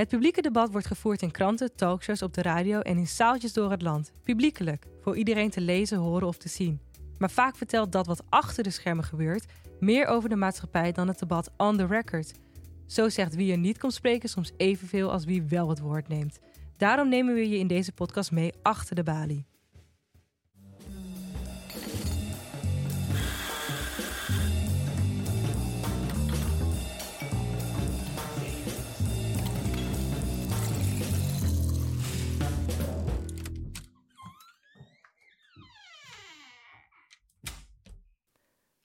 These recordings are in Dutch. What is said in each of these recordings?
Het publieke debat wordt gevoerd in kranten, talkshows, op de radio en in zaaltjes door het land. Publiekelijk, voor iedereen te lezen, horen of te zien. Maar vaak vertelt dat wat achter de schermen gebeurt meer over de maatschappij dan het debat on the record. Zo zegt wie er niet komt spreken soms evenveel als wie wel het woord neemt. Daarom nemen we je in deze podcast mee achter de balie.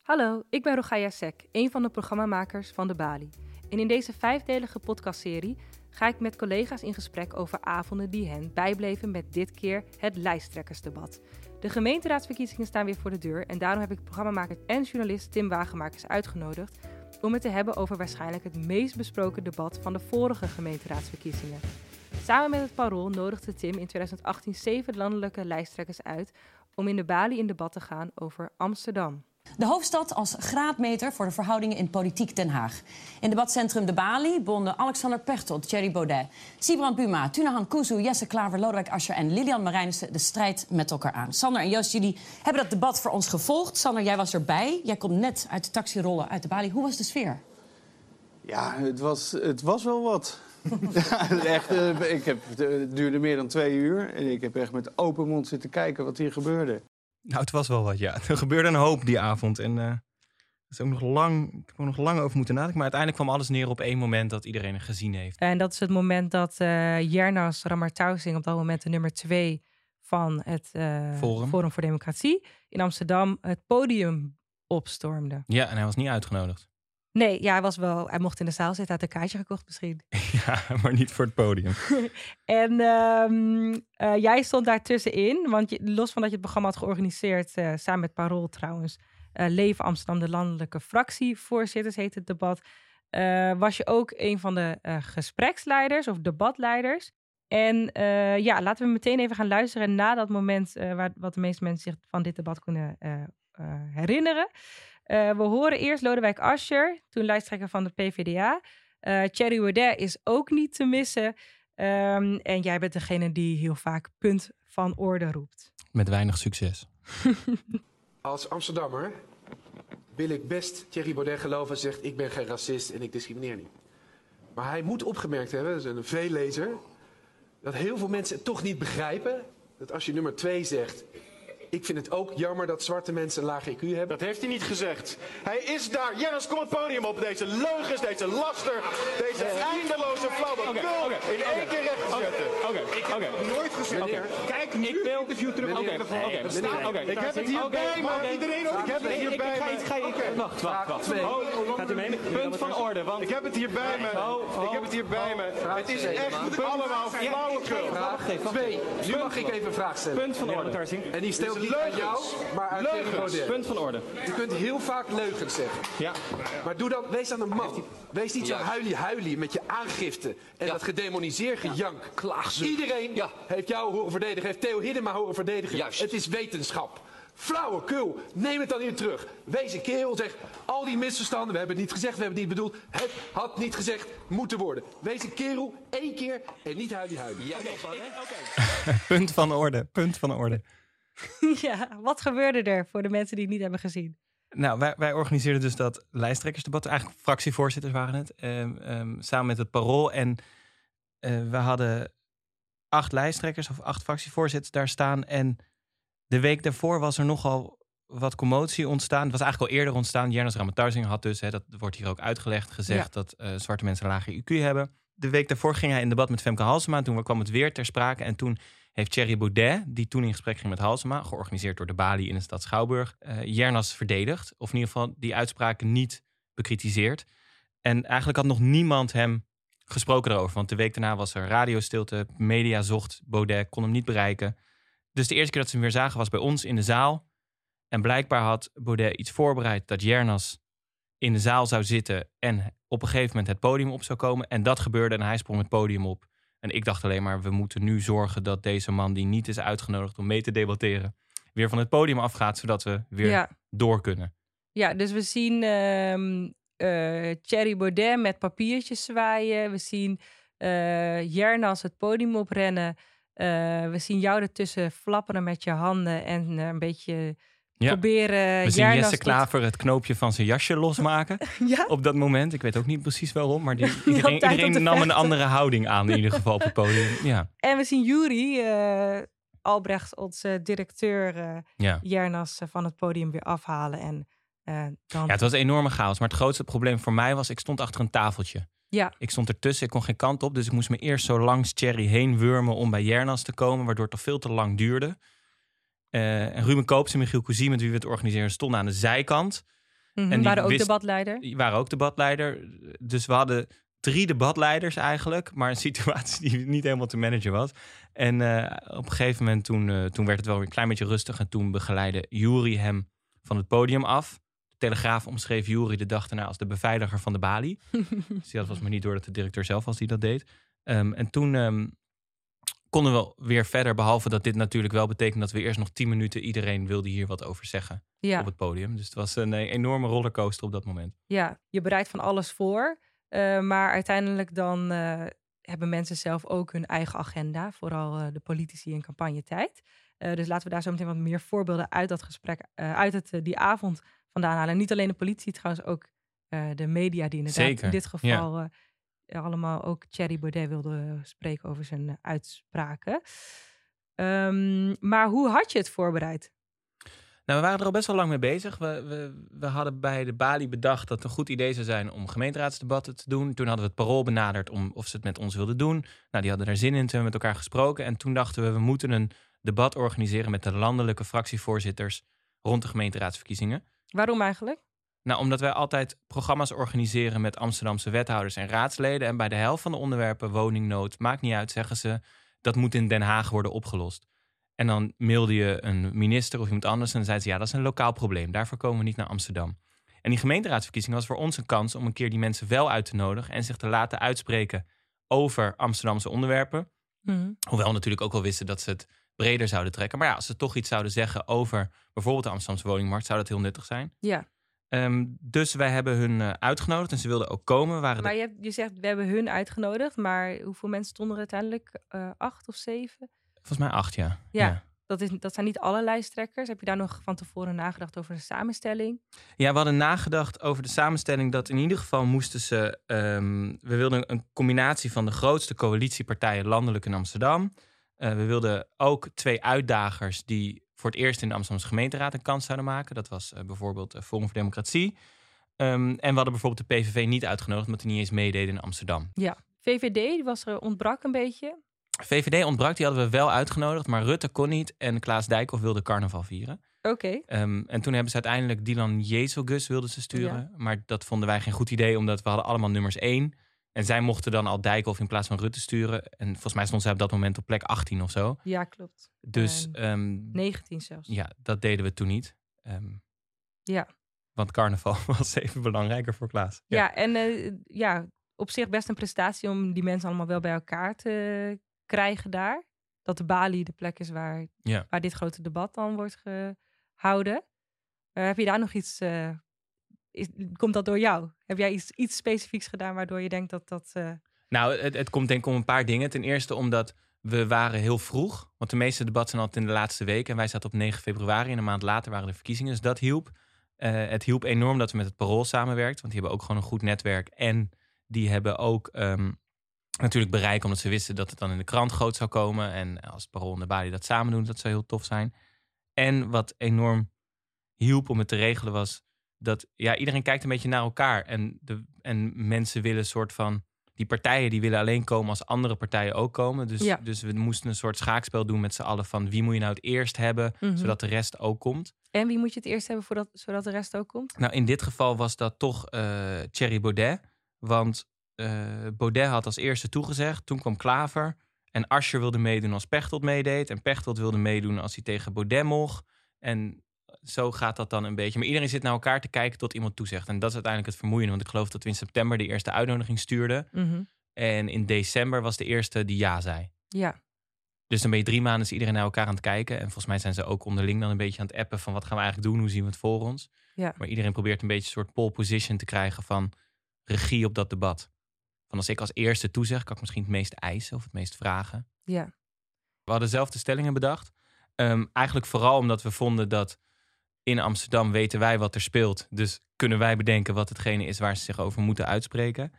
Hallo, ik ben Rogaya Sek, een van de programmamakers van de Bali. En in deze vijfdelige podcastserie ga ik met collega's in gesprek over avonden die hen bijbleven met dit keer het lijsttrekkersdebat. De gemeenteraadsverkiezingen staan weer voor de deur en daarom heb ik programmamaker en journalist Tim Wagemakers uitgenodigd om het te hebben over waarschijnlijk het meest besproken debat van de vorige gemeenteraadsverkiezingen. Samen met het Parool nodigde Tim in 2018 zeven landelijke lijsttrekkers uit om in de Bali in debat te gaan over Amsterdam. De hoofdstad als graadmeter voor de verhoudingen in politiek Den Haag. In debatcentrum De Bali bonden Alexander Pechtold, Thierry Baudet, Sibrand Buma, Tunahan Kuzu, Jesse Klaver, Lodewijk Asscher en Lilian Marijnissen de strijd met elkaar aan. Sander en Joost, jullie hebben dat debat voor ons gevolgd. Sander, jij was erbij. Jij komt net uit de taxirollen uit De Bali. Hoe was de sfeer? Ja, het was, het was wel wat. ja, echt, uh, ik heb, het duurde meer dan twee uur. En ik heb echt met open mond zitten kijken wat hier gebeurde. Nou, het was wel wat, ja. Er gebeurde een hoop die avond. En uh, is ook nog lang, ik heb er nog lang over moeten nadenken. Maar uiteindelijk kwam alles neer op één moment dat iedereen het gezien heeft. En dat is het moment dat uh, Jernas Ramartausing op dat moment de nummer twee van het uh, Forum. Forum voor Democratie in Amsterdam het podium opstormde. Ja, en hij was niet uitgenodigd. Nee, ja, hij was wel. Hij mocht in de zaal zitten, had een kaartje gekocht misschien. Ja, maar niet voor het podium. en um, uh, jij stond daar tussenin, want je, los van dat je het programma had georganiseerd, uh, samen met Parool trouwens, uh, Leven Amsterdam, de landelijke fractievoorzitters heet het debat, was je ook een van de gespreksleiders of debatleiders. En ja, laten we meteen even gaan luisteren naar dat moment waar, wat de meeste mensen zich van dit debat kunnen herinneren. Uh, we horen eerst Lodewijk Asscher, toen lijsttrekker van de PvdA. Uh, Thierry Baudet is ook niet te missen. Um, en jij bent degene die heel vaak punt van orde roept. Met weinig succes. Als Amsterdammer wil ik best Thierry Baudet geloven en zegt... ik ben geen racist en ik discrimineer niet. Maar hij moet opgemerkt hebben, dat is een veellezer... dat heel veel mensen het toch niet begrijpen... dat als je nummer twee zegt... Ik vind het ook jammer dat zwarte mensen een laag IQ hebben. Dat heeft hij niet gezegd. Hij is daar. Jennis, kom het podium op. Deze leugens, deze laster, deze eindeloze flauwekul okay, okay, in één keer recht te zetten. Oké, oké. Nooit gezegd. Kijk, nu ik wil interview terug. Oké, oké. Ik heb het hier bij me. Iedereen ook. Ik heb het hier bij me. Wacht, wacht, wacht. Gaat u mee? Punt van orde. Want... Ik heb het hier bij me. Ik heb het hier bij me. Het is echt allemaal flauwekul. Twee. Nu mag ik even een vraag stellen. Punt van orde. En die stelt niet aan jou, maar aan leugens. Punt van orde. Je kunt heel vaak leugens zeggen. Ja. Maar doe dan, wees dan een man. Wees niet zo huilie-huilie met je aangifte en ja. dat gedemoniseerd gejank. Klaagzoek. Iedereen ja. heeft jou horen verdedigen, heeft Theo Hiddema horen verdedigen. Juist. Het is wetenschap. Flauwekul, neem het dan hier terug. Wees een kerel, zeg al die misverstanden, we hebben het niet gezegd, we hebben het niet bedoeld. Het had niet gezegd moeten worden. Wees een kerel, één keer en niet huilie-huilie. Ja, okay. okay. punt van orde, punt van orde. ja, wat gebeurde er voor de mensen die het niet hebben gezien? Nou, wij, wij organiseerden dus dat lijsttrekkersdebat. Eigenlijk fractievoorzitters waren het. Um, um, samen met het Parool. En uh, we hadden acht lijsttrekkers of acht fractievoorzitters daar staan. En de week daarvoor was er nogal wat commotie ontstaan. Het was eigenlijk al eerder ontstaan. Jernas Ramatarsing had dus, hè, dat wordt hier ook uitgelegd, gezegd ja. dat uh, zwarte mensen een lage IQ hebben. De week daarvoor ging hij in debat met Femke Halsema. Toen kwam het weer ter sprake. En toen heeft Thierry Baudet, die toen in gesprek ging met Halsema, georganiseerd door de Bali in de stad Schouwburg, uh, Jernas verdedigd. Of in ieder geval die uitspraken niet bekritiseerd. En eigenlijk had nog niemand hem gesproken erover. Want de week daarna was er radiostilte, media zocht Baudet, kon hem niet bereiken. Dus de eerste keer dat ze hem weer zagen was bij ons in de zaal. En blijkbaar had Baudet iets voorbereid dat Jernas in de zaal zou zitten en op een gegeven moment het podium op zou komen. En dat gebeurde en hij sprong het podium op. En ik dacht alleen maar, we moeten nu zorgen dat deze man die niet is uitgenodigd om mee te debatteren, weer van het podium afgaat, zodat we weer ja. door kunnen. Ja, dus we zien um, uh, Thierry Baudet met papiertjes zwaaien. We zien Eh Jernas het podium oprennen. Eh, we zien jou ertussen flapperen met je handen en een beetje Ja. proberen We zien Jesse Klaver het knoopje van zijn jasje losmaken Ja, op dat moment. Ik weet ook niet precies waarom, maar die, iedereen, nam een andere houding aan in ieder geval op het podium. Ja, en we zien Juri eh, Albrecht, onze directeur eh ja. Jernas, eh, van het podium weer afhalen. En dan... ja, het was een enorme chaos. Maar het grootste probleem voor mij was, ik stond achter een tafeltje. Ja. Ik stond ertussen, ik kon geen kant op. Dus ik moest me eerst zo langs Thierry heen wurmen om bij Jernas te komen. Waardoor het toch veel te lang duurde. Eh, en Ruben Koops en Michiel Cousie, met wie we het organiseren, stonden aan de zijkant. Mhm, en die waren ook wist- debatleider. Die waren ook debatleider. Dus we hadden drie debatleiders eigenlijk. Maar een situatie die niet helemaal te managen was. En eh, op een gegeven moment toen, eh, toen werd het wel weer een klein beetje rustig. En toen begeleidde Jury hem van het podium af. De Telegraaf omschreef Jury de dag daarna als de beveiliger van de balie. dus had was maar niet door dat de directeur zelf was die dat deed. Ehm, en toen ehm, konden we weer verder. Behalve dat dit natuurlijk wel betekent dat we eerst nog tien minuten... iedereen wilde hier wat over zeggen Ja. op het podium. Dus het was een eh, enorme rollercoaster op dat moment. Ja, je bereidt van alles voor. eh, maar uiteindelijk dan eh, hebben mensen zelf ook hun eigen agenda. Vooral de politici in campagnetijd. Dus laten we daar zo meteen wat meer voorbeelden uit dat gesprek, uit het, die avond vandaan halen. En niet alleen de politie, trouwens ook de media die inderdaad Zeker, in dit geval allemaal ook Thierry Baudet wilde spreken over zijn eh, uitspraken. Ehm, maar hoe had je het voorbereid? Nou, we waren er al best wel lang mee bezig. We, we, we hadden bij de Bali bedacht dat het een goed idee zou zijn om gemeenteraadsdebatten te doen. Toen hadden we het parool benaderd om of ze het met ons wilden doen. Nou, die hadden daar zin in. Toen hebben we met elkaar gesproken. En toen dachten we, we moeten een debat organiseren met de landelijke fractievoorzitters rond de gemeenteraadsverkiezingen. Waarom eigenlijk? Nou, omdat wij altijd programma's organiseren met Amsterdamse wethouders en raadsleden. En bij de helft van de onderwerpen, woningnood, maakt niet uit, zeggen ze, dat moet in Den Haag worden opgelost. En dan mailde je een minister of iemand anders en dan zei ze, ja, dat is een lokaal probleem. Daarvoor komen we niet naar Amsterdam. En die gemeenteraadsverkiezing was voor ons een kans om een keer die mensen wel uit te nodigen en zich te laten uitspreken over Amsterdamse onderwerpen. Mhm. Hoewel we natuurlijk ook wel wisten dat ze het breder zouden trekken. Maar ja, als ze toch iets zouden zeggen over bijvoorbeeld de Amsterdamse woningmarkt, zou dat heel nuttig zijn. Ja, Ehm, dus wij hebben hun eh, uitgenodigd en ze wilden ook komen. Waren maar je, je zegt, we hebben hun uitgenodigd. Maar hoeveel mensen stonden er uiteindelijk? Eh, acht of zeven? volgens mij acht, ja. Ja. Dat, is, dat zijn niet alle lijsttrekkers. Heb je daar nog van tevoren nagedacht over de samenstelling? Ja, we hadden nagedacht over de samenstelling dat in ieder geval moesten ze... ehm, we wilden een combinatie van de grootste coalitiepartijen landelijk in Amsterdam. Eh, we wilden ook twee uitdagers die voor het eerst in de Amsterdamse gemeenteraad een kans zouden maken. Dat was eh, bijvoorbeeld eh, Forum voor Democratie. Ehm, en we hadden bijvoorbeeld de PVV niet uitgenodigd, omdat die niet eens meededen in Amsterdam. VVD, die was er, ontbrak een beetje. VVD ontbrak, die hadden we wel uitgenodigd, maar Rutte kon niet en Klaas Dijkhoff wilde carnaval vieren. Oké. Ehm, en toen hebben ze uiteindelijk Dylan Jezelgus wilden ze sturen. Maar dat vonden wij geen goed idee, omdat we hadden allemaal nummers 1. En zij mochten dan al Dijkhoff in plaats van Rutte sturen. En volgens mij stond zij op dat moment op plek 18 of zo. Ja, klopt. Dus Ehm, ehm, 19 zelfs. ja, dat deden we toen niet. Ehm, Ja. Want carnaval was even belangrijker voor Klaas. Ja, en eh, ja, op zich best een prestatie om die mensen allemaal wel bij elkaar te krijgen daar. Dat de Bali de plek is waar, Ja. waar dit grote debat dan wordt gehouden. Eh, heb je daar nog iets... eh, komt dat door jou? Heb jij iets, iets specifieks gedaan waardoor je denkt dat dat... eh, Nou, het, het komt denk ik om een paar dingen. Ten eerste omdat we waren heel vroeg. Want de meeste debatten zijn altijd in de laatste week. En wij zaten op 9 februari en een maand later waren de verkiezingen. Dus dat hielp. Eh, het hielp enorm dat we met het Parool samenwerkt. Want die hebben ook gewoon een goed netwerk. En die hebben ook ehm, natuurlijk bereik. Omdat ze wisten dat het dan in de krant groot zou komen. En als Parool en de Bali dat samen doen, dat zou heel tof zijn. En wat enorm hielp om het te regelen was... dat ja, iedereen kijkt een beetje naar elkaar. En, de, en mensen willen een soort van die partijen die willen alleen komen als andere partijen ook komen. Dus, Ja. dus we moesten een soort schaakspel doen met z'n allen van wie moet je nou het eerst hebben, Mhm. zodat de rest ook komt. En wie moet je het eerst hebben voordat, zodat de rest ook komt? Nou, in dit geval was dat toch eh Thierry Baudet. Want eh, Baudet had als eerste toegezegd. Toen kwam Klaver. En Ascher wilde meedoen als Pechtold meedeed. En Pechtold wilde meedoen als hij tegen Baudet mocht. En zo gaat dat dan een beetje. Maar iedereen zit naar elkaar te kijken tot iemand toezegt. En dat is uiteindelijk het vermoeiende. Want ik geloof dat we in september de eerste uitnodiging stuurden. Mhm. En in december was de eerste die ja zei. Ja, Dus dan ben je drie maanden is iedereen naar elkaar aan het kijken. En volgens mij zijn ze ook onderling dan een beetje aan het appen van wat gaan we eigenlijk doen? Hoe zien we het voor ons? Ja. Maar iedereen probeert een beetje een soort pole position te krijgen van regie op dat debat. Van als ik als eerste toezeg, kan ik misschien het meest eisen of het meest vragen. Ja. We hadden zelf de stellingen bedacht. Ehm, eigenlijk vooral omdat we vonden dat in Amsterdam weten wij wat er speelt. Dus kunnen wij bedenken wat hetgene is waar ze zich over moeten uitspreken.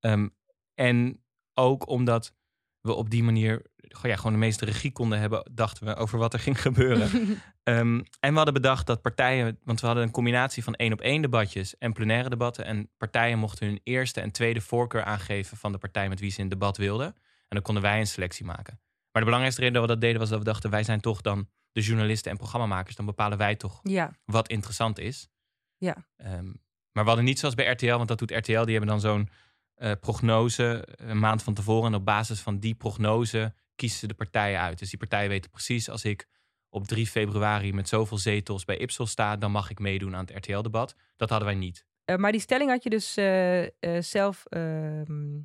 Ehm, en ook omdat we op die manier ja, gewoon de meeste regie konden hebben, dachten we over wat er ging gebeuren. Ehm, en we hadden bedacht dat partijen, want we hadden een combinatie van één op één debatjes en plenaire debatten. En partijen mochten hun eerste en tweede voorkeur aangeven van de partij met wie ze een debat wilden. En dan konden wij een selectie maken. Maar de belangrijkste reden dat we dat deden was dat we dachten, wij zijn toch dan de journalisten en programmamakers. Dan bepalen wij toch Ja. wat interessant is. Ja. Ehm, maar we hadden niet zoals bij RTL, want dat doet RTL. Die hebben dan zo'n eh, prognose een maand van tevoren. En op basis van die prognose kiezen ze de partijen uit. Dus die partijen weten precies, als ik op 3 februari met zoveel zetels bij Ipsos sta, dan mag ik meedoen aan het RTL-debat. Dat hadden wij niet. Eh, maar die stelling had je dus eh, eh, zelf ehm,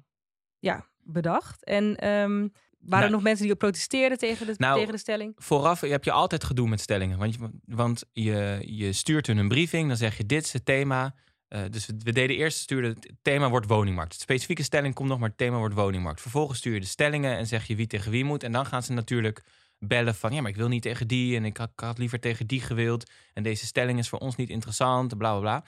ja, bedacht. En ehm, waren Nou- er nog mensen die protesteerden tegen de, Nou, tegen de stelling? Vooraf heb je altijd gedoe met stellingen. Want je, want je, je stuurt hun een briefing, dan zeg je dit is het thema. Eh, dus we, we deden eerst sturen het thema wordt woningmarkt. De specifieke stelling komt nog, maar het thema wordt woningmarkt. Vervolgens stuur je de stellingen en zeg je wie tegen wie moet. En dan gaan ze natuurlijk bellen van ja, maar ik wil niet tegen die en ik had, ik had liever tegen die gewild. En deze stelling is voor ons niet interessant, bla bla bla.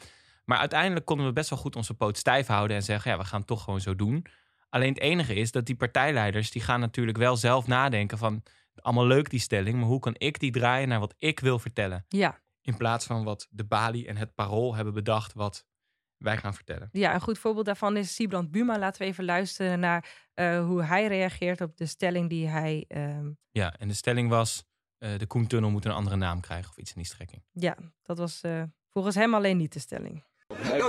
Maar uiteindelijk konden we best wel goed onze poot stijf houden en zeggen ja, we gaan het toch gewoon zo doen. Alleen het enige is dat die partijleiders die gaan natuurlijk wel zelf nadenken van allemaal leuk die stelling, maar hoe kan ik die draaien naar wat ik wil vertellen? Ja. In plaats van wat de Bali en het Parool hebben bedacht wat wij gaan vertellen. ja, een goed voorbeeld daarvan is Siebrand Buma. Laten we even luisteren naar eh, hoe hij reageert op de stelling die hij... ehm, Ja, en de stelling was eh, de Koentunnel moet een andere naam krijgen of iets in die strekking. ja, dat was eh, volgens hem alleen niet de stelling.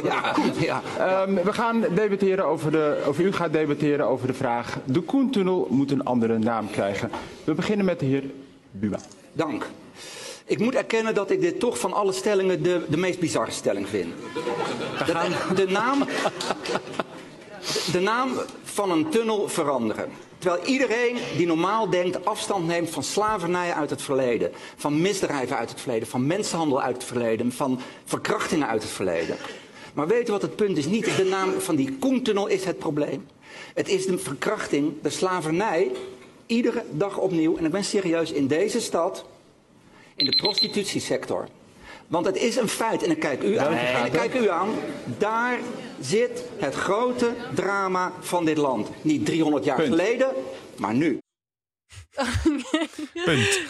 Ja, ja. Ehm, we gaan debatteren over de, of u gaat debatteren over de vraag: de Koentunnel moet een andere naam krijgen. We beginnen met de heer Buma. Dank. Ik moet erkennen dat ik dit toch van alle stellingen de, de meest bizarre stelling vind. De, de, naam, de naam van een tunnel veranderen. Terwijl iedereen die normaal denkt afstand neemt van slavernij uit het verleden, van misdrijven uit het verleden, van mensenhandel uit het verleden, van verkrachtingen uit het verleden. Maar weet u wat het punt is? Niet de naam van die Koentunnel is het probleem. Het is de verkrachting, de slavernij, iedere dag opnieuw. En ik ben serieus in deze stad, in de prostitutiesector. Want het is een feit, en ik kijk u aan, en ik kijk u aan, daar zit het grote drama van dit land. Niet 300 jaar Punt. geleden, maar nu. Punt.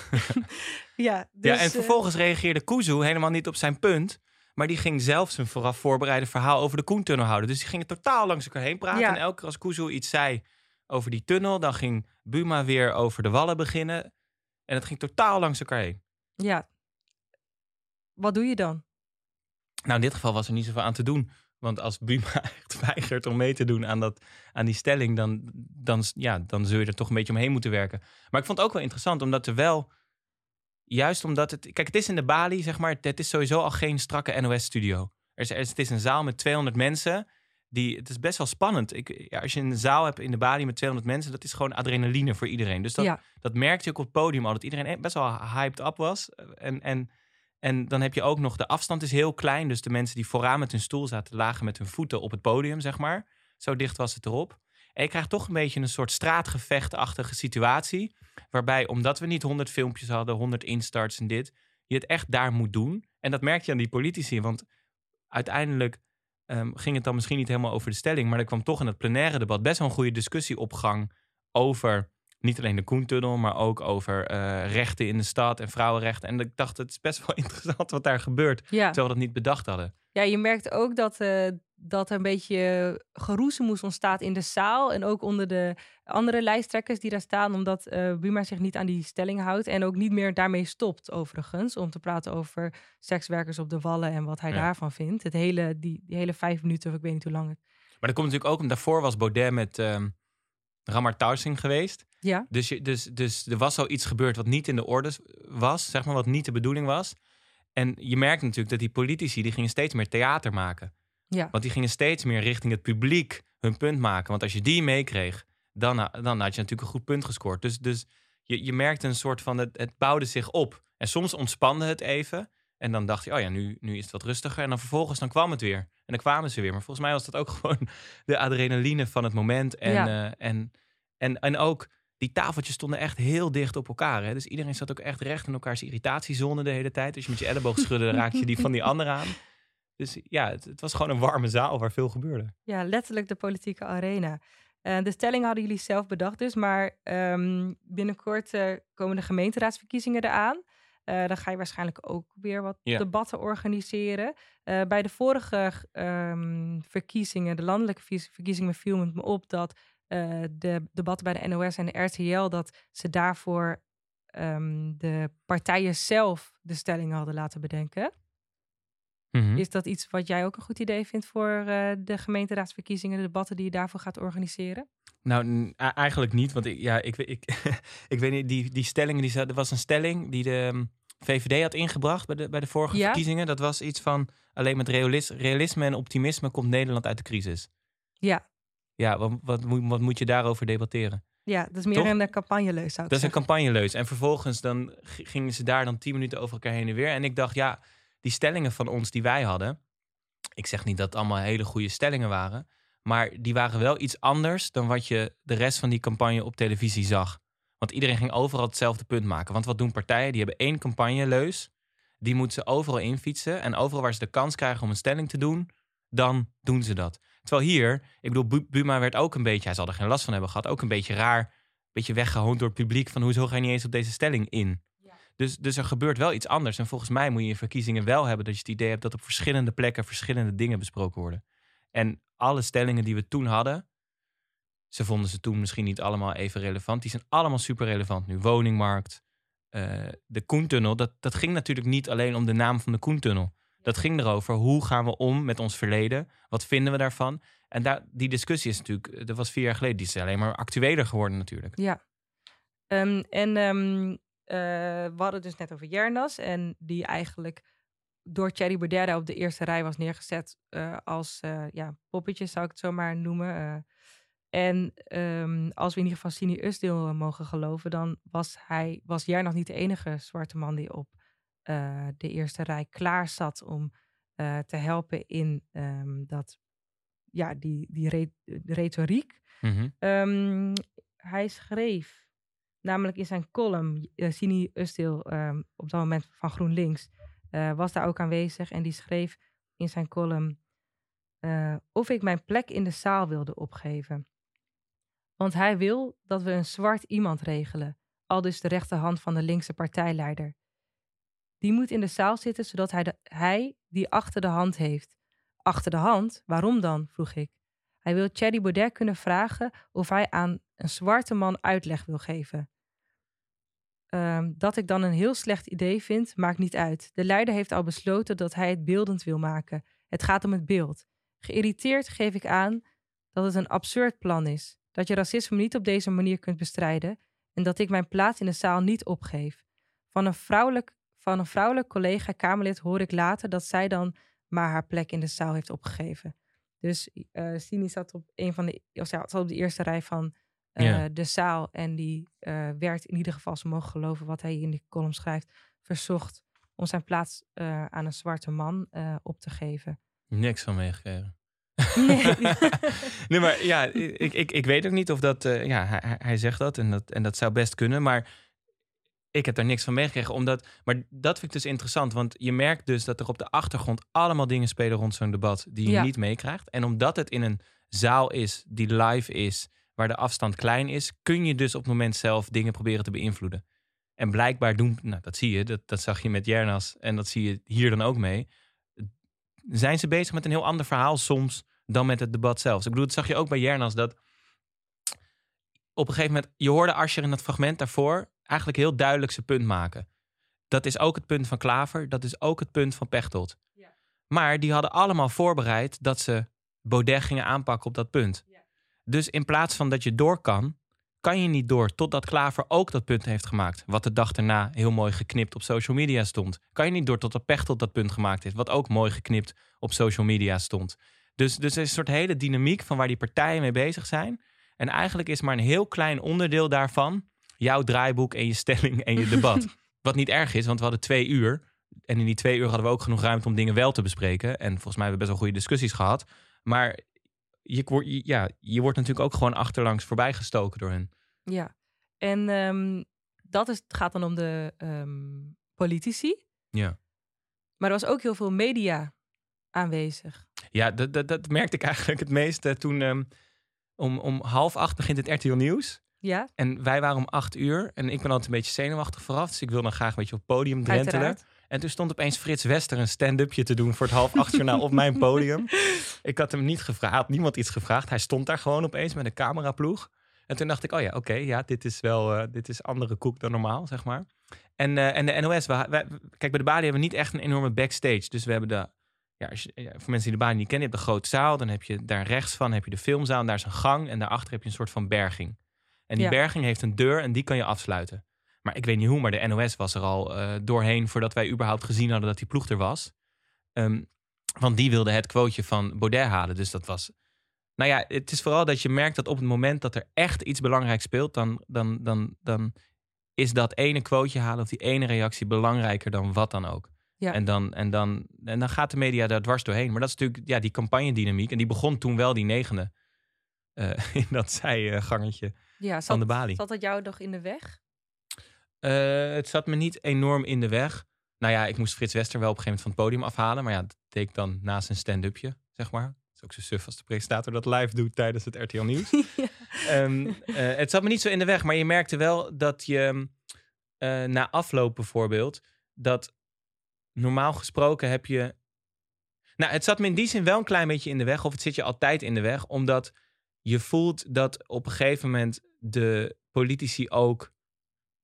Ja, dus, ja, en eh, vervolgens reageerde Kuzu helemaal niet op zijn punt. Maar die ging zelf zijn vooraf voorbereide verhaal over de Koentunnel houden. Dus die gingen totaal langs elkaar heen praten. Ja. En elke keer als Kuzu iets zei over die tunnel, dan ging Buma weer over de wallen beginnen. En het ging totaal langs elkaar heen. ja. Wat doe je dan? Nou, in dit geval was er niet zoveel aan te doen. Want als Buma echt weigert om mee te doen aan, dat, aan die stelling, dan, dan, ja, dan zul je er toch een beetje omheen moeten werken. Maar ik vond het ook wel interessant, omdat er wel, juist omdat het, kijk, het is in de Bali, zeg maar, het is sowieso al geen strakke NOS-studio. Er is, er is- het is een zaal met 200 mensen. Die, het is best wel spannend. Ik, ja, als je een zaal hebt in de Bali met 200 mensen, dat is gewoon adrenaline voor iedereen. Dus dat, ja. dat merkte je ook op het podium al, dat iedereen best wel hyped up was. En, en, en dan heb je ook nog, de afstand is heel klein. Dus de mensen die vooraan met hun stoel zaten, lagen met hun voeten op het podium, zeg maar. Zo dicht was het erop. En je krijgt toch een beetje een soort straatgevechtachtige situatie. Waarbij, omdat we niet 100 filmpjes hadden, 100 instarts en dit, je het echt daar moet doen. En dat merk je aan die politici. Want uiteindelijk ehm, ging het dan misschien niet helemaal over de stelling. Maar er kwam toch in het plenaire debat best wel een goede discussie op gang over niet alleen de Koentunnel, maar ook over eh, rechten in de stad en vrouwenrechten. En ik dacht, het is best wel interessant wat daar gebeurt. Ja. Terwijl we dat niet bedacht hadden. ja, je merkt ook dat, eh, dat er een beetje geroezemoes ontstaat in de zaal. En ook onder de andere lijsttrekkers die daar staan. Omdat eh Buma zich niet aan die stelling houdt. En ook niet meer daarmee stopt, overigens. Om te praten over sekswerkers op de wallen en wat hij Ja. daarvan vindt. Het hele, die, die hele vijf minuten, of ik weet niet hoe lang het... Maar dat komt natuurlijk ook, om daarvoor was Baudet met ehm Ramar Tausing geweest. Ja, Dus, je, dus, dus er was zoiets gebeurd wat niet in de orde was, zeg maar, wat niet de bedoeling was. En je merkt natuurlijk dat die politici, die gingen steeds meer theater maken. ja. Want die gingen steeds meer richting het publiek hun punt maken. Want als je die meekreeg, dan, dan had je natuurlijk een goed punt gescoord. Dus, dus je, je merkte een soort van, het, het bouwde zich op. En soms ontspande het even. En dan dacht je, oh ja, nu, nu is het wat rustiger. En dan vervolgens dan kwam het weer. En dan kwamen ze weer. Maar volgens mij was dat ook gewoon de adrenaline van het moment. En, Ja. eh, en, en, en ook, die tafeltjes stonden echt heel dicht op elkaar. Hè? Dus iedereen zat ook echt recht in elkaars irritatiezone de hele tijd. Als je met je elleboog schudde, dan raakte je die van die ander aan. Dus ja, het, het was gewoon een warme zaal waar veel gebeurde. Ja, letterlijk de politieke arena. Eh, de stelling hadden jullie zelf bedacht dus, maar ehm, binnenkort eh, komen de gemeenteraadsverkiezingen eraan. Eh, dan ga je waarschijnlijk ook weer wat debatten organiseren. Bij de vorige ehm, verkiezingen, de landelijke verkiezingen, viel het me op dat eh, de debatten bij de NOS en de RTL, dat ze daarvoor ehm, de partijen zelf de stellingen hadden laten bedenken. Mhm. Is dat iets wat jij ook een goed idee vindt voor eh, de gemeenteraadsverkiezingen, de debatten die je daarvoor gaat organiseren? Nou, eigenlijk niet. Want ik, ja, ik, weet- ik, ik weet niet, die, die stellingen, die, er was een stelling die de um, VVD had ingebracht bij de, bij de vorige Ja. verkiezingen. Dat was iets van, alleen met realis- realisme en optimisme komt Nederland uit de crisis. Ja, Ja, wat, wat, moet, wat moet je daarover debatteren? ja dat is meer Toch? een uh, campagneleus, zou ik Dat is een campagneleus. En vervolgens dan gingen ze daar dan tien minuten over elkaar heen en weer. En ik dacht, ja, die stellingen van ons die wij hadden. Ik zeg niet dat het allemaal hele goede stellingen waren. Maar die waren wel iets anders dan wat je de rest van die campagne op televisie zag. Want iedereen ging overal hetzelfde punt maken. Want wat doen partijen? Die hebben één campagneleus. Die moeten ze overal infietsen. En overal waar ze de kans krijgen om een stelling te doen, dan doen ze dat. Terwijl hier, ik bedoel, Bu- Buma werd ook een beetje, hij zal er geen last van hebben gehad, ook een beetje raar, een beetje weggehoond door het publiek van hoezo ga je niet eens op deze stelling in. Dus, dus er gebeurt wel iets anders. En volgens mij moet je in verkiezingen wel hebben dat je het idee hebt dat op verschillende plekken verschillende dingen besproken worden. En alle stellingen die we toen hadden, ze vonden ze toen misschien niet allemaal even relevant. Die zijn allemaal super relevant nu. Woningmarkt, eh, de Koentunnel. Dat, dat ging natuurlijk niet alleen om de naam van de Koentunnel. Dat ging erover hoe gaan we om met ons verleden? Wat vinden we daarvan? En daar, die discussie is natuurlijk, dat was vier jaar geleden, die is alleen maar actueler geworden natuurlijk. Ja. Ehm, en ehm, eh, we hadden het dus net over Jernas. En die eigenlijk door Thierry Baudet op de eerste rij was neergezet eh, als eh, ja, poppetje, zou ik het zo maar noemen. eh. en ehm, als we in ieder geval Sini Usdeel eh, mogen geloven, dan was hij, was Jernas niet de enige zwarte man die op eh, de eerste rij klaar zat om eh, te helpen in ehm, dat, ja, die, die re- retoriek. Mhm. Ehm, hij schreef namelijk in zijn column, uh, Sini Ustil, ehm, op dat moment van GroenLinks, was daar ook aanwezig. En die schreef in zijn column of ik mijn plek in de zaal wilde opgeven. Want hij wil dat we een zwart iemand regelen, al dus de rechterhand van de linkse partijleider. Die moet in de zaal zitten, zodat hij, de, hij die achter de hand heeft. Achter de hand? Waarom dan? vroeg ik. Hij wil Thierry Baudet kunnen vragen of hij aan een zwarte man uitleg wil geven. Um, dat ik dan een heel slecht idee vind, maakt niet uit. De leider heeft al besloten dat hij het beeldend wil maken. Het gaat om het beeld. Geïrriteerd geef ik aan dat het een absurd plan is. Dat je racisme niet op deze manier kunt bestrijden en dat ik mijn plaats in de zaal niet opgeef. Van een vrouwelijk, van een vrouwelijk collega-Kamerlid hoor ik later dat zij dan maar haar plek in de zaal heeft opgegeven. Dus uh, Sini zat op een van de, of zat op de eerste rij van uh, ja. de zaal en die uh, werd in ieder geval, ze mogen geloven wat hij in die column schrijft, verzocht om zijn plaats uh, aan een zwarte man op te geven. Niks van meegekregen. Nee. nee, maar ja, ik, ik, ik weet ook niet of dat. Ja, hij, hij zegt dat en, dat en dat zou best kunnen. Maar ik heb daar niks van meegekregen. Omdat, maar dat vind ik dus interessant. Want je merkt dus dat er op de achtergrond allemaal dingen spelen rond zo'n debat die je Ja. niet meekrijgt. En omdat het in een zaal is die live is, waar de afstand klein is, kun je dus op het moment zelf dingen proberen te beïnvloeden. En blijkbaar doen, nou dat zie je, dat, dat zag je met Jernas en dat zie je hier dan ook mee. Zijn ze bezig met een heel ander verhaal soms dan met het debat zelf. Ik bedoel, dat zag je ook bij Jernas, dat op een gegeven moment, je hoorde Ascher in dat fragment daarvoor eigenlijk heel duidelijk zijn punt maken. Dat is ook het punt van Klaver, dat is ook het punt van Pechtold. Ja. Maar die hadden allemaal voorbereid dat ze Baudet gingen aanpakken op dat punt. Ja. Dus in plaats van dat je door kan, kan je niet door totdat Klaver ook dat punt heeft gemaakt. Wat de dag daarna heel mooi geknipt op social media stond. Kan je niet door totdat Pechtold dat punt gemaakt heeft, wat ook mooi geknipt op social media stond. Dus, dus er is een soort hele dynamiek van waar die partijen mee bezig zijn. En eigenlijk is maar een heel klein onderdeel daarvan jouw draaiboek en je stelling en je debat. Wat niet erg is, want we hadden twee uur. En in die twee uur hadden we ook genoeg ruimte om dingen wel te bespreken. En volgens mij hebben we best wel goede discussies gehad. Maar je, ja, je wordt natuurlijk ook gewoon achterlangs voorbij gestoken door hen. Ja, en ehm, dat is, gaat dan om de ehm, politici. Ja. Maar er was ook heel veel media aanwezig. Ja, dat, dat, dat merkte ik eigenlijk het meest eh, toen ehm, om, om half acht begint het RTL Nieuws. Ja, En wij waren om acht uur. En ik ben altijd een beetje zenuwachtig vooraf. Dus ik wil dan graag een beetje op het podium drentelen. uiteraard. En toen stond opeens Frits Wester een stand-upje te doen voor het half acht journaal op mijn podium. Ik had hem niet gevraagd, had niemand iets gevraagd. Hij stond daar gewoon opeens met een cameraploeg. En toen dacht ik, oh ja, oké, ja, dit is wel, eh, dit is andere koek dan normaal, zeg maar. En, eh, en de NOS, we, kijk, bij de Bali hebben we niet echt een enorme backstage. Dus we hebben de, ja, als je- ja, voor mensen die de Bali niet kennen, je hebt de grote zaal. Dan heb je daar rechts van heb je de filmzaal en daar is een gang. En daarachter heb je een soort van berging. En die Ja. berging heeft een deur en die kan je afsluiten. Maar ik weet niet hoe, maar de NOS was er al eh, doorheen voordat wij überhaupt gezien hadden dat die ploeg er was. Ehm, want die wilde het quoteje van Baudet halen. Dus dat was. Nou ja, het is vooral dat je merkt dat op het moment dat er echt iets belangrijks speelt, dan, dan, dan, dan is dat ene quoteje halen of die ene reactie belangrijker dan wat dan ook. Ja. En, dan, en, dan, en dan gaat de media daar dwars doorheen. Maar dat is natuurlijk ja, die campagnedynamiek. En die begon toen wel die negende. eh, in dat zijgangetje ja van zat, de balie. zat dat jou nog in de weg? Eh, het zat me niet enorm in de weg. Nou ja, ik moest Frits Wester wel op een gegeven moment van het podium afhalen. Maar ja, dat deed ik dan naast een stand-upje, zeg maar. Het is ook zo suf als de presentator dat live doet tijdens het RTL Nieuws. Ehm, eh, het zat me niet zo in de weg, maar je merkte wel dat je eh, na afloop bijvoorbeeld, dat normaal gesproken heb je. Nou, het zat me in die zin wel een klein beetje in de weg, of het zit je altijd in de weg, omdat je voelt dat op een gegeven moment de politici ook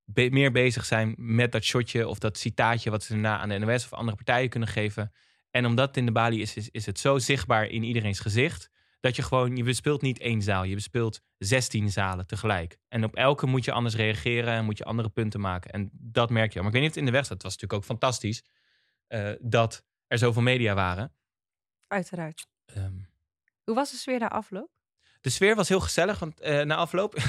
be- meer bezig zijn met dat shotje of dat citaatje wat ze daarna aan de NOS of andere partijen kunnen geven. En omdat het in de balie is, is, is het zo zichtbaar in iedereens gezicht dat je gewoon, je bespeelt niet één zaal, je bespeelt 16 zalen tegelijk. En op elke moet je anders reageren en moet je andere punten maken. En dat merk je. Maar ik weet niet of het in de weg staat. Het was natuurlijk ook fantastisch eh, dat er zoveel media waren. Uiteraard. Ehm, Hoe was de sfeer na afloop? De sfeer was heel gezellig, want eh, na afloop...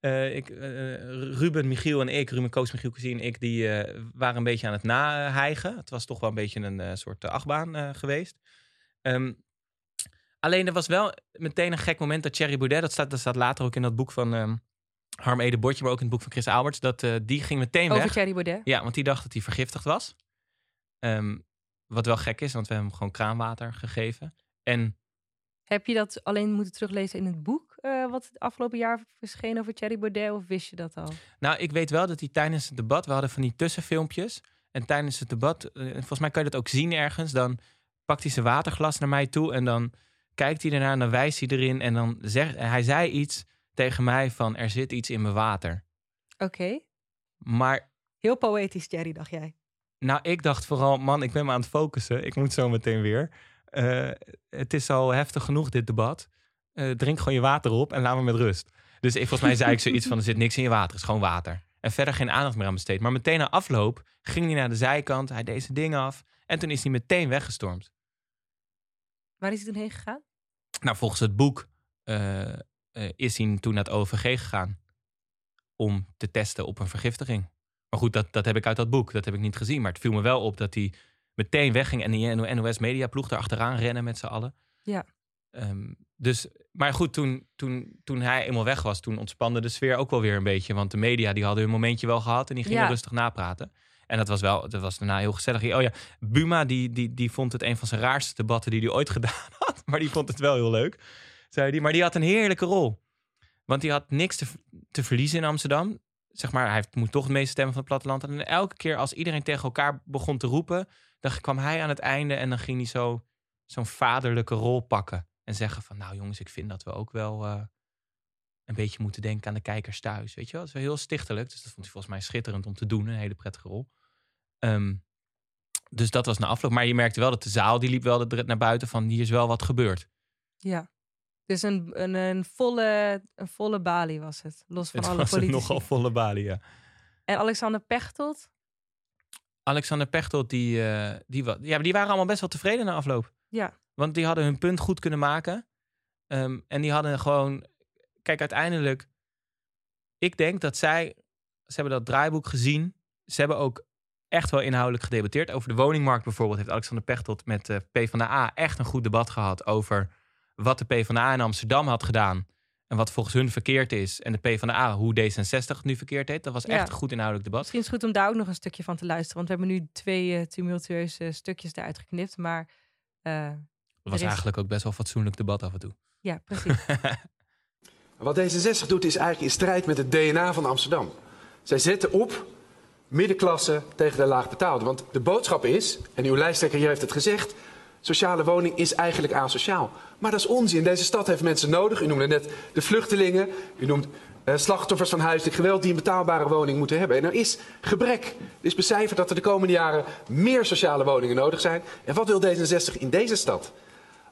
eh, ik, eh, Ruben, Michiel en ik, Ruben Koos, Michiel Cousin en ik... die waren een beetje aan het nahijgen. Het was toch wel een beetje een soort achtbaan geweest. Ehm, alleen er was wel meteen een gek moment dat Thierry Baudet... dat staat, dat staat later ook in dat boek van ehm Harm Ede Bordje... maar ook in het boek van Chris Alberts... dat die ging meteen Over weg. Thierry Baudet? Ja, want die dacht dat hij vergiftigd was. Ehm, wat wel gek is, want we hebben hem gewoon kraanwater gegeven. En Heb je dat alleen moeten teruglezen in het boek... eh, wat het afgelopen jaar verscheen over Thierry Baudet? Of wist je dat al? Nou, ik weet wel dat hij tijdens het debat, we hadden van die tussenfilmpjes. En tijdens het debat, eh, volgens mij kan je dat ook zien ergens. Dan pakt hij zijn waterglas naar mij toe en dan kijkt hij ernaar en dan wijst hij erin. En dan zegt hij zei iets tegen mij van er zit iets in mijn water. Oké. Maar Heel poëtisch, Thierry, dacht jij. nou, ik dacht vooral, man, ik ben me aan het focussen. Ik moet zo meteen weer. Eh, het is al heftig genoeg, dit debat. Eh, drink gewoon je water op en laat me met rust. Dus ik, volgens mij zei ik zoiets van, er zit niks in je water. Het is gewoon water. En verder geen aandacht meer aan besteed. Maar meteen na afloop ging hij naar de zijkant. Hij deed zijn ding af. En toen is hij meteen weggestormd. Waar is hij toen heen gegaan? Nou, volgens het boek eh, is hij toen naar het OVG gegaan. Om te testen op een vergiftiging. Maar goed, dat, dat heb ik uit dat boek. Dat heb ik niet gezien. Maar het viel me wel op dat hij meteen wegging. En die NOS Media ploeg er achteraan rennen met z'n allen. Ja. Ehm, dus, maar goed, toen, toen, toen hij eenmaal weg was, toen ontspande de sfeer ook wel weer een beetje. Want de media die hadden hun momentje wel gehad en die gingen Ja. rustig napraten. En dat was wel, dat was daarna heel gezellig. Oh ja, Buma die, die, die vond het een van zijn raarste debatten die hij ooit gedaan had. Maar die vond het wel heel leuk, zei hij. Maar die had een heerlijke rol. Want die had niks te, te verliezen in Amsterdam. Zeg maar, hij moet toch het meeste stemmen van het platteland. En elke keer als iedereen tegen elkaar begon te roepen, dan kwam hij aan het einde en dan ging hij zo zo'n vaderlijke rol pakken. En zeggen van, nou jongens, ik vind dat we ook wel eh, een beetje moeten denken aan de kijkers thuis. Weet je wel, dat is wel heel stichtelijk. Dus dat vond hij volgens mij schitterend om te doen. Een hele prettige rol. Ehm, dus dat was na afloop. Maar je merkte wel dat de zaal, die liep wel de- naar buiten van, hier is wel wat gebeurd. Ja. Dus een, een, een, volle, een volle balie was het. Los van Het alle was politici. nogal volle balie, ja. En Alexander Pechtold? Alexander Pechtold, die, eh, die, ja, maar die waren allemaal best wel tevreden na afloop. Ja. Want die hadden hun punt goed kunnen maken. Ehm, en die hadden gewoon... Kijk, uiteindelijk... Ik denk dat zij... Ze hebben dat draaiboek gezien. Ze hebben ook echt wel inhoudelijk gedebatteerd. Over de woningmarkt bijvoorbeeld heeft Alexander Pechtold met de PvdA echt een goed debat gehad over wat de PvdA in Amsterdam had gedaan. En wat volgens hun verkeerd is. En de PvdA, hoe D66 het nu verkeerd heet. Dat was Ja. echt een goed inhoudelijk debat. Misschien is het goed om daar ook nog een stukje van te luisteren. Want we hebben nu twee eh, tumultueuze stukjes eruit geknipt. Maar eh, Het was is- eigenlijk ook best wel fatsoenlijk debat af en toe. ja, precies. Wat D66 doet is eigenlijk in strijd met het DNA van Amsterdam. Zij zetten op middenklasse tegen de laagbetaalde. Want de boodschap is, en uw lijsttrekker hier heeft het gezegd... sociale woning is eigenlijk asociaal. Maar dat is onzin. Deze stad heeft mensen nodig. U noemde net de vluchtelingen. U noemt eh, slachtoffers van huiselijk geweld... die een betaalbare woning moeten hebben. En er is gebrek. Er is becijferd dat er de komende jaren meer sociale woningen nodig zijn. En wat wil D66 in deze stad?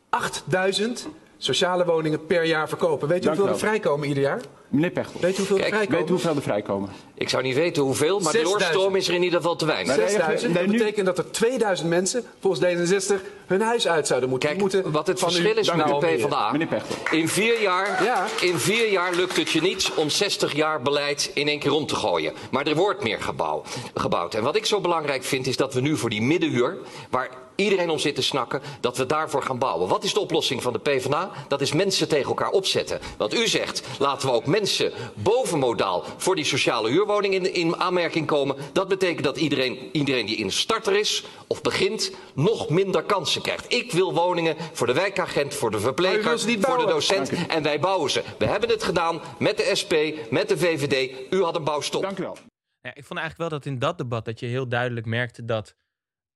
8000 sociale woningen per jaar verkopen. Weet u Dank hoeveel er vrijkomen ieder jaar? Meneer Pechtold, Weet u hoeveel er Kijk, vrijkomen? weet u hoeveel er vrijkomen? Ik zou niet weten hoeveel, maar de 6000. doorstroom is er in ieder geval te weinig. Nee, 6000. nee, Dat betekent dat er 2000 mensen volgens D66 hun huis uit zouden moeten. Kijk, moeten wat het van u verschil is met de. PvdA. Meneer Pechtold. In vier, jaar, Ja. in vier jaar lukt het je niet om 60 jaar beleid in één keer om te gooien. Maar er wordt meer gebouw, gebouwd. En wat ik zo belangrijk vind is dat we nu voor die middenhuur, waar iedereen om zit te snakken, dat we daarvoor gaan bouwen. Wat is de oplossing van de PvdA? Dat is mensen tegen elkaar opzetten. Want u zegt, laten we ook mensen bovenmodaal voor die sociale huurwoning in, in aanmerking komen. Dat betekent dat iedereen, iedereen die in starter is of begint, nog minder kansen krijgt. Ik wil woningen voor de wijkagent, voor de verpleger, voor de docent. En wij bouwen ze. We hebben het gedaan met de SP, met de VVD. U had een bouwstop. Dank u wel. Ja, ik vond eigenlijk wel dat in dat debat dat je heel duidelijk merkte dat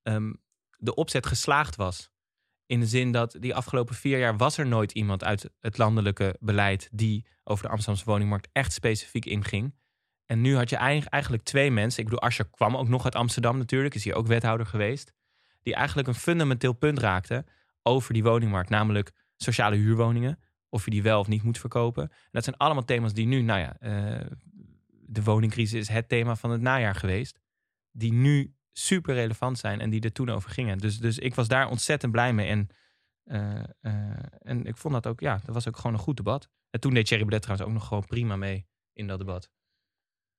ehm, de opzet geslaagd was. In de zin dat die afgelopen vier jaar was er nooit iemand uit het landelijke beleid die over de Amsterdamse woningmarkt echt specifiek inging. En nu had je eigen- eigenlijk twee mensen. Ik bedoel, Asscher kwam ook nog uit Amsterdam natuurlijk, is hier ook wethouder geweest. Die eigenlijk een fundamenteel punt raakten over die woningmarkt, namelijk sociale huurwoningen. Of je die wel of niet moet verkopen. En dat zijn allemaal thema's die nu, nou ja, eh, de woningcrisis is het thema van het najaar geweest. Die nu super relevant zijn en die er toen over gingen. Dus, dus ik was daar ontzettend blij mee. En, eh, eh, en ik vond dat ook, ja, dat was ook gewoon een goed debat. En toen deed Thierry Baudet trouwens ook nog gewoon prima mee in dat debat.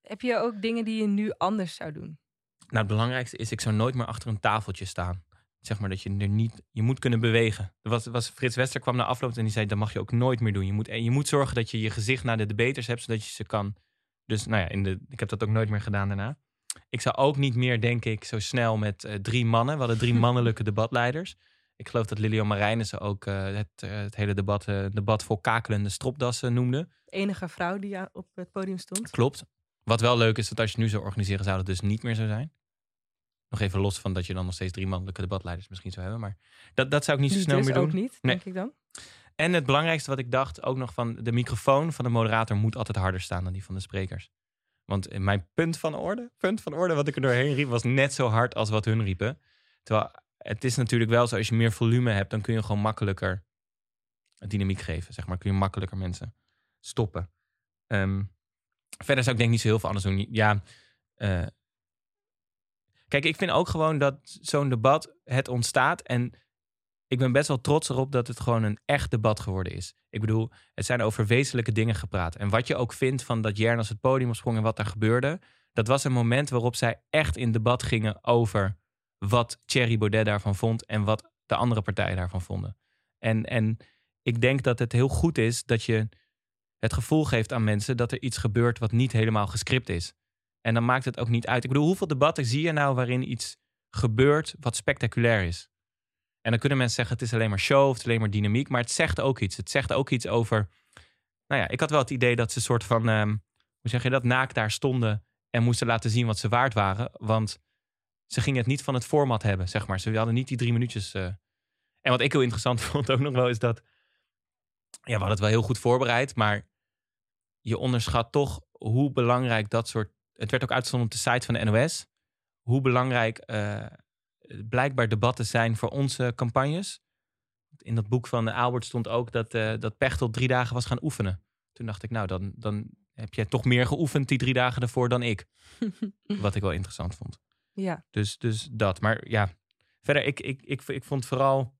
Heb je ook dingen die je nu anders zou doen? Nou, het belangrijkste is, ik zou nooit meer achter een tafeltje staan. Zeg maar dat je er niet, je moet kunnen bewegen. Er was, was Frits Wester kwam na afloop en die zei, dat mag je ook nooit meer doen. Je moet, en je moet zorgen dat je je gezicht naar de debaters hebt, zodat je ze kan. Dus nou ja, in de, ik heb dat ook nooit meer gedaan daarna. Ik zou ook niet meer, denk ik, zo snel met eh, drie mannen. We hadden drie mannelijke debatleiders. Ik geloof dat Lilian Marijnissen ook eh, het, eh, het hele debat, debat vol kakelende stropdassen noemde. De enige vrouw die op het podium stond. Klopt. Wat wel leuk is, dat als je het nu zou organiseren, zou dat dus niet meer zo zijn. Nog even los van dat je dan nog steeds drie mannelijke debatleiders misschien zou hebben. Maar dat, dat zou ik niet zo snel dus meer doen. ook niet, Nee. denk ik dan. En het belangrijkste wat ik dacht, ook nog van de microfoon van de moderator moet altijd harder staan dan die van de sprekers. Want mijn punt van orde, punt van orde wat ik er doorheen riep, was net zo hard als wat hun riepen. Terwijl het is natuurlijk wel zo, als je meer volume hebt, dan kun je gewoon makkelijker dynamiek geven. Zeg maar, kun je makkelijker mensen stoppen. Ehm, verder zou ik denk niet zo heel veel anders doen. Ja, eh, kijk, ik vind ook gewoon dat zo'n debat, het ontstaat. En ik ben best wel trots erop dat het gewoon een echt debat geworden is. Ik bedoel, het zijn over wezenlijke dingen gepraat. En wat je ook vindt van dat Jernas het podium opsprong en wat daar gebeurde. Dat was een moment waarop zij echt in debat gingen over wat Thierry Baudet daarvan vond en wat de andere partijen daarvan vonden. En, en ik denk dat het heel goed is dat je het gevoel geeft aan mensen dat er iets gebeurt wat niet helemaal gescript is. En dan maakt het ook niet uit. Ik bedoel, hoeveel debatten zie je nou waarin iets gebeurt wat spectaculair is? En dan kunnen mensen zeggen, het is alleen maar show of het is alleen maar dynamiek. Maar het zegt ook iets. Het zegt ook iets over... Nou ja, ik had wel het idee dat ze een soort van... ehm, hoe zeg je dat? Naakt daar stonden en moesten laten zien wat ze waard waren. Want ze gingen het niet van het format hebben, zeg maar. Ze hadden niet die drie minuutjes... eh. En wat ik heel interessant vond ook nog wel is dat... Ja, we hadden het wel heel goed voorbereid, maar je onderschat toch hoe belangrijk dat soort... Het werd ook uitgezonden op de site van de NOS. Hoe belangrijk eh, blijkbaar debatten zijn voor onze campagnes. In dat boek van Albert stond ook dat, eh dat Pechtel drie dagen was gaan oefenen. Toen dacht ik, nou, dan, dan heb jij toch meer geoefend die drie dagen ervoor dan ik. Wat ik wel interessant vond. Ja. Dus, dus dat. Maar ja, verder, ik, ik, ik, ik vond vooral...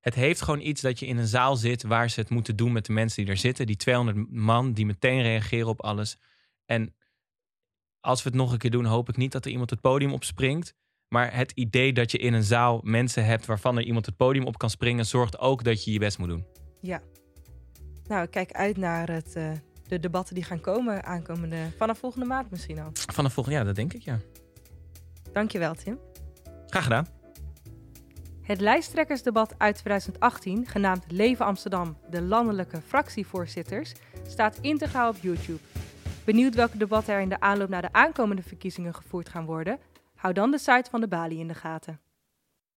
Het heeft gewoon iets dat je in een zaal zit waar ze het moeten doen met de mensen die er zitten. Die 200 man die meteen reageren op alles. En als we het nog een keer doen, hoop ik niet dat er iemand het podium opspringt. Maar het idee dat je in een zaal mensen hebt waarvan er iemand het podium op kan springen, zorgt ook dat je je best moet doen. Ja. Nou, ik kijk uit naar het, eh, de debatten die gaan komen aankomende, vanaf volgende maand misschien al. Vanaf volgend jaar, dat denk ik, ja. Dankjewel, Tim. Graag gedaan. Het lijsttrekkersdebat uit 2018, genaamd Leven Amsterdam, de landelijke fractievoorzitters, staat integraal op YouTube. Benieuwd welke debatten er in de aanloop naar de aankomende verkiezingen gevoerd gaan worden? Hou dan de site van de Bali in de gaten.